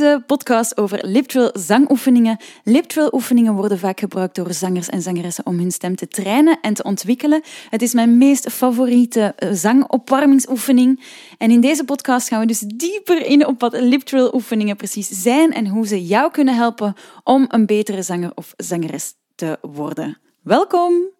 deze podcast over liptrill zangoefeningen. Liptrill oefeningen worden vaak gebruikt door zangers en zangeressen om hun stem te trainen en te ontwikkelen. Het is mijn meest favoriete eh, zangopwarmingsoefening. En in deze podcast gaan we dus dieper in op wat liptrill oefeningen precies zijn en hoe ze jou kunnen helpen om een betere zanger of zangeres te worden. Welkom!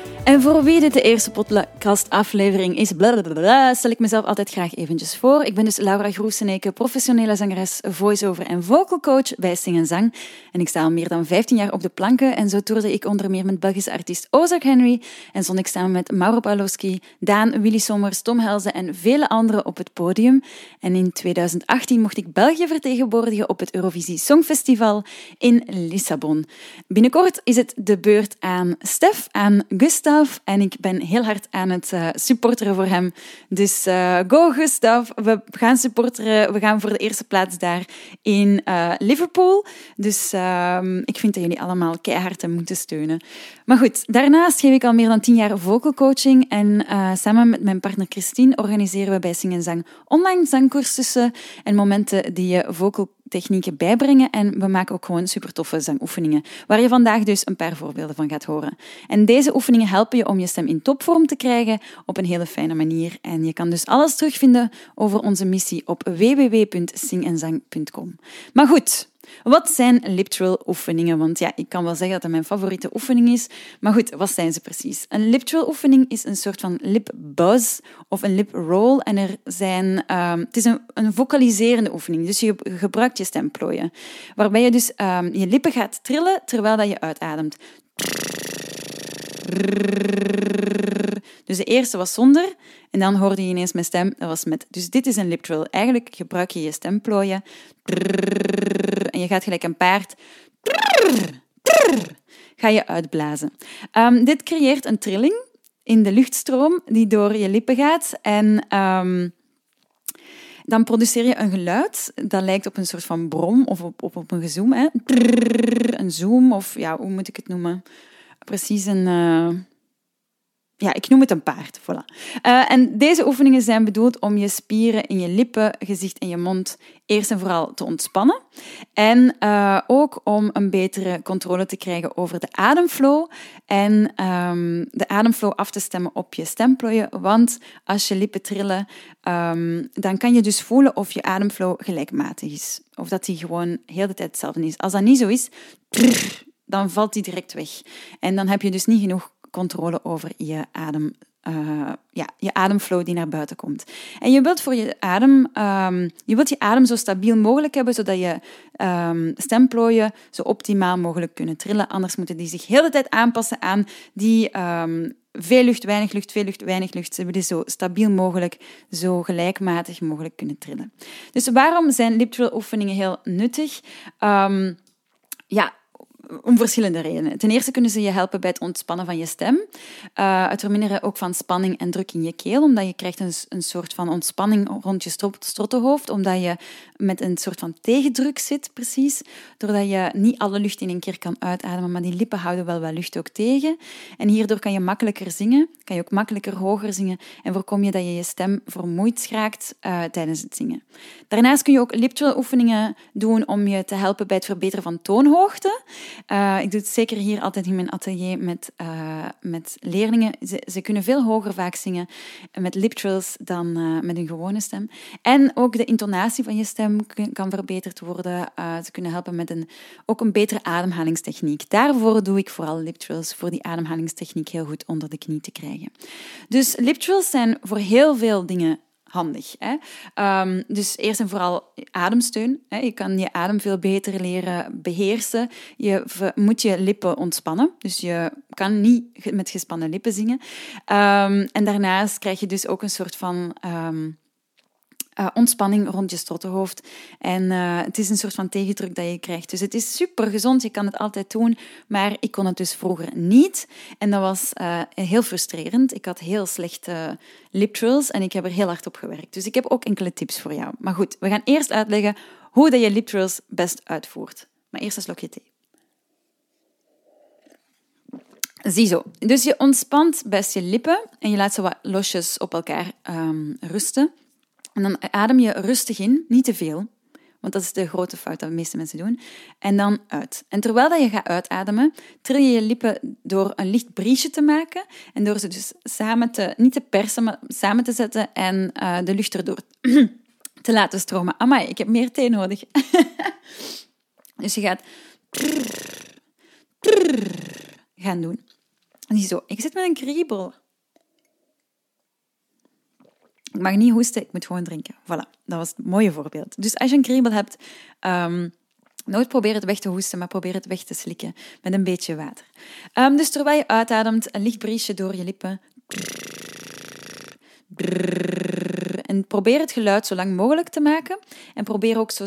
En voor wie dit de eerste podcastaflevering is, blablabla, stel ik mezelf altijd graag eventjes voor. Ik ben dus Laura Groeseneke, professionele zangeres, voice-over en vocal coach bij Sing Zang. En ik sta al meer dan 15 jaar op de planken en zo toerde ik onder meer met Belgische artiest Ozark Henry en zond ik samen met Mauro Pawlowski, Daan, Willy Sommers, Tom Helze en vele anderen op het podium. En in 2018 mocht ik België vertegenwoordigen op het Eurovisie Songfestival in Lissabon. Binnenkort is het de beurt aan Stef, aan En ik ben heel hard aan het uh, supporteren voor hem. Dus uh, go Gustav, we gaan supporteren. We gaan voor de eerste plaats daar in uh, Liverpool. Dus ehm, ik vind dat jullie allemaal keihard hem moeten steunen. Maar goed, daarnaast geef ik al meer dan tien jaar vocal coaching en samen met mijn partner Christine organiseren we bij Sing Zang online zangcursussen en momenten die je vocal technieken bijbrengen en we maken ook gewoon super toffe zangoefeningen, waar je vandaag dus een paar voorbeelden van gaat horen. En deze oefeningen helpen je om je stem in topvorm te krijgen op een hele fijne manier. En je kan dus alles terugvinden over onze missie op www.singenzang.com. Maar goed, wat zijn lip trill oefeningen? Want ja, ik kan wel zeggen dat het mijn favoriete oefening is. Maar goed, wat zijn ze precies? Een lip trill oefening is een soort van lip buzz of een lip roll. En er zijn, um, het is een, een vocaliserende oefening. Dus je gebruikt je stemplooien. Waarbij je dus um, je lippen gaat trillen terwijl dat je uitademt. Dus de eerste was zonder en dan hoorde je ineens mijn stem, dat was met. Dus dit is een lip trill. Eigenlijk gebruik je je stemplooien en je gaat gelijk een paard. Ga je uitblazen. Um, dit creëert een trilling in de luchtstroom die door je lippen gaat en um, dan produceer je een geluid dat lijkt op een soort van brom of op, op, op een gezoom. Hè. Een zoom of ja, hoe moet ik het noemen? Precies een... Uh, ja, ik noem het een paard. Voilà. Uh, en deze oefeningen zijn bedoeld om je spieren in je lippen, gezicht en je mond eerst en vooral te ontspannen. En uh, ook om een betere controle te krijgen over de ademflow. En um, de ademflow af te stemmen op je stemplooien. Want als je lippen trillen, um, dan kan je dus voelen of je ademflow gelijkmatig is. Of dat die gewoon heel de tijd hetzelfde is. Als dat niet zo is, dan valt die direct weg. En dan heb je dus niet genoeg controle over je adem. Uh, ja, je ademflow die naar buiten komt. En je wilt voor je adem, um, je wilt je adem zo stabiel mogelijk hebben, zodat je um, stemplooien zo optimaal mogelijk kunnen trillen. Anders moeten die zich heel de tijd aanpassen aan die um, veel lucht, weinig lucht, veel lucht, weinig lucht. Ze willen zo stabiel mogelijk, zo gelijkmatig mogelijk kunnen trillen. Dus waarom zijn lip trill oefeningen heel nuttig? ja, om verschillende redenen. Ten eerste kunnen ze je helpen bij het ontspannen van je stem. Uh, het verminderen ook van spanning en druk in je keel, omdat je krijgt een, een soort van ontspanning rond je strottenhoofd, omdat je met een soort van tegendruk zit, precies. Doordat je niet alle lucht in een keer kan uitademen, maar die lippen houden wel wat lucht ook tegen. En hierdoor kan je makkelijker zingen, kan je ook makkelijker hoger zingen en voorkom je dat je je stem vermoeid raakt uh, tijdens het zingen. Daarnaast kun je ook lip oefeningen doen om je te helpen bij het verbeteren van toonhoogte. Uh, ik doe het zeker hier altijd in mijn atelier met, uh, met leerlingen. Ze, ze, kunnen veel hoger vaak zingen met lip trills dan uh, met een gewone stem. En ook de intonatie van je stem kan verbeterd worden. ze kunnen helpen met een, ook een betere ademhalingstechniek. Daarvoor doe ik vooral lip trills, voor die ademhalingstechniek heel goed onder de knie te krijgen. Dus lip trills zijn voor heel veel dingen handig. Hè? Um, dus eerst en vooral ademsteun. Hè? Je kan je adem veel beter leren beheersen. Je moet je lippen ontspannen. Dus je kan niet met gespannen lippen zingen. Um, en daarnaast krijg je dus ook een soort van um, uh, ontspanning rond je strottenhoofd. En uh, het is een soort van tegendruk dat je krijgt. Dus het is super gezond, je kan het altijd doen, maar ik kon het dus vroeger niet. En dat was uh, heel frustrerend. Ik had heel slechte lip trills en ik heb er heel hard op gewerkt. Dus ik heb ook enkele tips voor jou. Maar goed, we gaan eerst uitleggen hoe dat je lip trills best uitvoert. Maar eerst een slokje thee. Ziezo. Dus je ontspant best je lippen en je laat ze wat losjes op elkaar um, rusten. En dan adem je rustig in, niet te veel. Want dat is de grote fout dat de meeste mensen doen. En dan uit. En terwijl dat je gaat uitademen, tril je je lippen door een licht briesje te maken. En door ze dus samen te, niet te persen, maar samen te zetten en uh, de lucht erdoor te laten stromen. Amai, ik heb meer thee nodig. dus je gaat gaan doen. Ziezo, ik zit met een kriebel. Ik mag niet hoesten, ik moet gewoon drinken. Voilà, dat was het mooie voorbeeld. Dus als je een kriebel hebt, um, nooit probeer het weg te hoesten, maar probeer het weg te slikken met een beetje water. Um, dus terwijl je uitademt, een licht briesje door je lippen. En probeer het geluid zo lang mogelijk te maken. En probeer ook zo,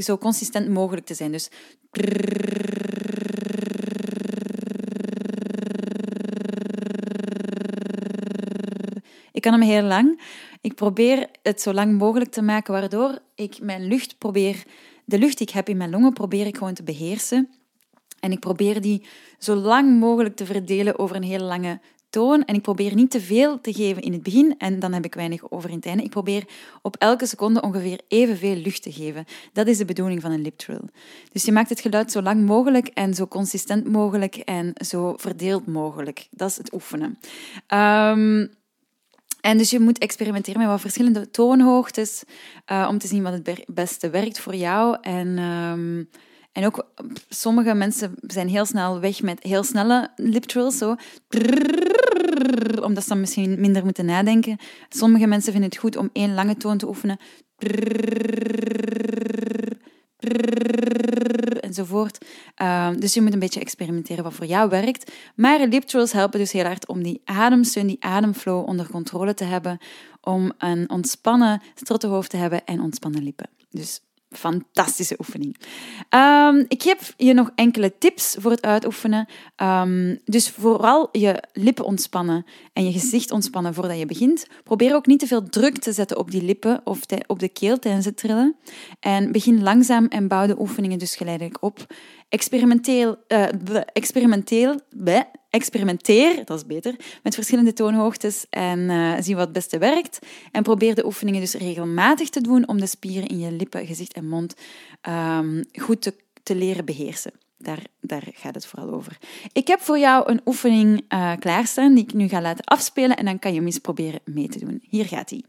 zo consistent mogelijk te zijn. Dus Ik kan hem heel lang. Ik probeer het zo lang mogelijk te maken, waardoor ik mijn lucht probeer, de lucht die ik heb in mijn longen, probeer ik gewoon te beheersen. En ik probeer die zo lang mogelijk te verdelen over een hele lange toon. En ik probeer niet te veel te geven in het begin en dan heb ik weinig over in het einde. Ik probeer op elke seconde ongeveer evenveel lucht te geven. Dat is de bedoeling van een lip trill. Dus je maakt het geluid zo lang mogelijk en zo consistent mogelijk en zo verdeeld mogelijk. Dat is het oefenen. Um, en dus je moet experimenteren met wat verschillende toonhoogtes uh, om te zien wat het beste werkt voor jou. En, um, en ook sommige mensen zijn heel snel weg met heel snelle lip trills, zo. Omdat ze dan misschien minder moeten nadenken. Sommige mensen vinden het goed om één lange toon te oefenen enzovoort. Dus je moet een beetje experimenteren wat voor jou werkt. Maar lip trills helpen dus heel hard om die ademsteun, die ademflow onder controle te hebben, om een ontspannen strottenhoofd te hebben en ontspannen lippen. Dus fantastische oefening. Um, ik geef je nog enkele tips voor het uitoefenen. Um, dus vooral je lippen ontspannen en je gezicht ontspannen voordat je begint. Probeer ook niet te veel druk te zetten op die lippen of op de keel tijdens het trillen. En begin langzaam en bouw de oefeningen dus geleidelijk op. Experimenteel, uh, experimenteel, experimenteer, dat is beter, met verschillende toonhoogtes en uh, zie wat het beste werkt. En probeer de oefeningen dus regelmatig te doen om de spieren in je lippen, gezicht en mond um, goed te, te leren beheersen. Daar, daar, gaat het vooral over. Ik heb voor jou een oefening uh, klaarstaan die ik nu ga laten afspelen en dan kan je hem eens proberen mee te doen. Hier gaat hij.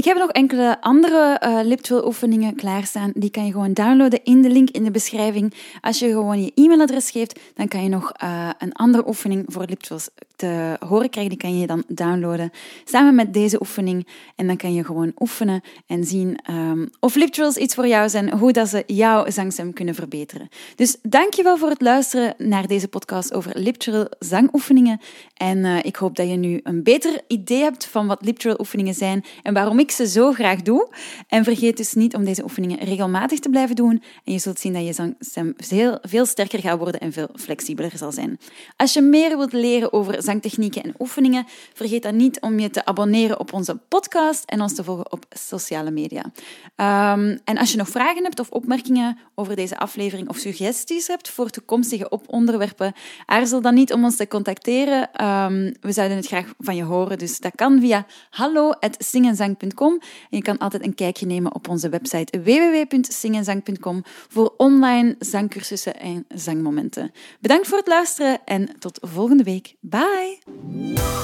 Ik heb nog enkele andere uh, liptwil oefeningen klaarstaan. Die kan je gewoon downloaden in de link in de beschrijving. Als je gewoon je e-mailadres geeft, dan kan je nog uh, een andere oefening voor liptwils te horen krijgen. Die kan je dan downloaden samen met deze oefening. En dan kan je gewoon oefenen en zien um, of liptrills iets voor jou zijn, hoe dat ze jouw zangstem kunnen verbeteren. Dus dankjewel voor het luisteren naar deze podcast over liptrill zangoefeningen. En uh, ik hoop dat je nu een beter idee hebt van wat liptrill oefeningen zijn en waarom ik ze zo graag doe. En vergeet dus niet om deze oefeningen regelmatig te blijven doen. En je zult zien dat je zangstem veel, veel sterker gaat worden en veel flexibeler zal zijn. Als je meer wilt leren over zangtechnieken en oefeningen, vergeet dan niet om je te abonneren op onze podcast en ons te volgen op sociale media. Um, en als je nog vragen hebt of opmerkingen over deze aflevering of suggesties hebt voor toekomstige onderwerpen, aarzel dan niet om ons te contacteren. Um, we zouden het graag van je horen, dus dat kan via hallo.singenzang.com en je kan altijd een kijkje nemen op onze website www.singenzang.com voor online zangcursussen en zangmomenten. Bedankt voor het luisteren en tot volgende week. Bye!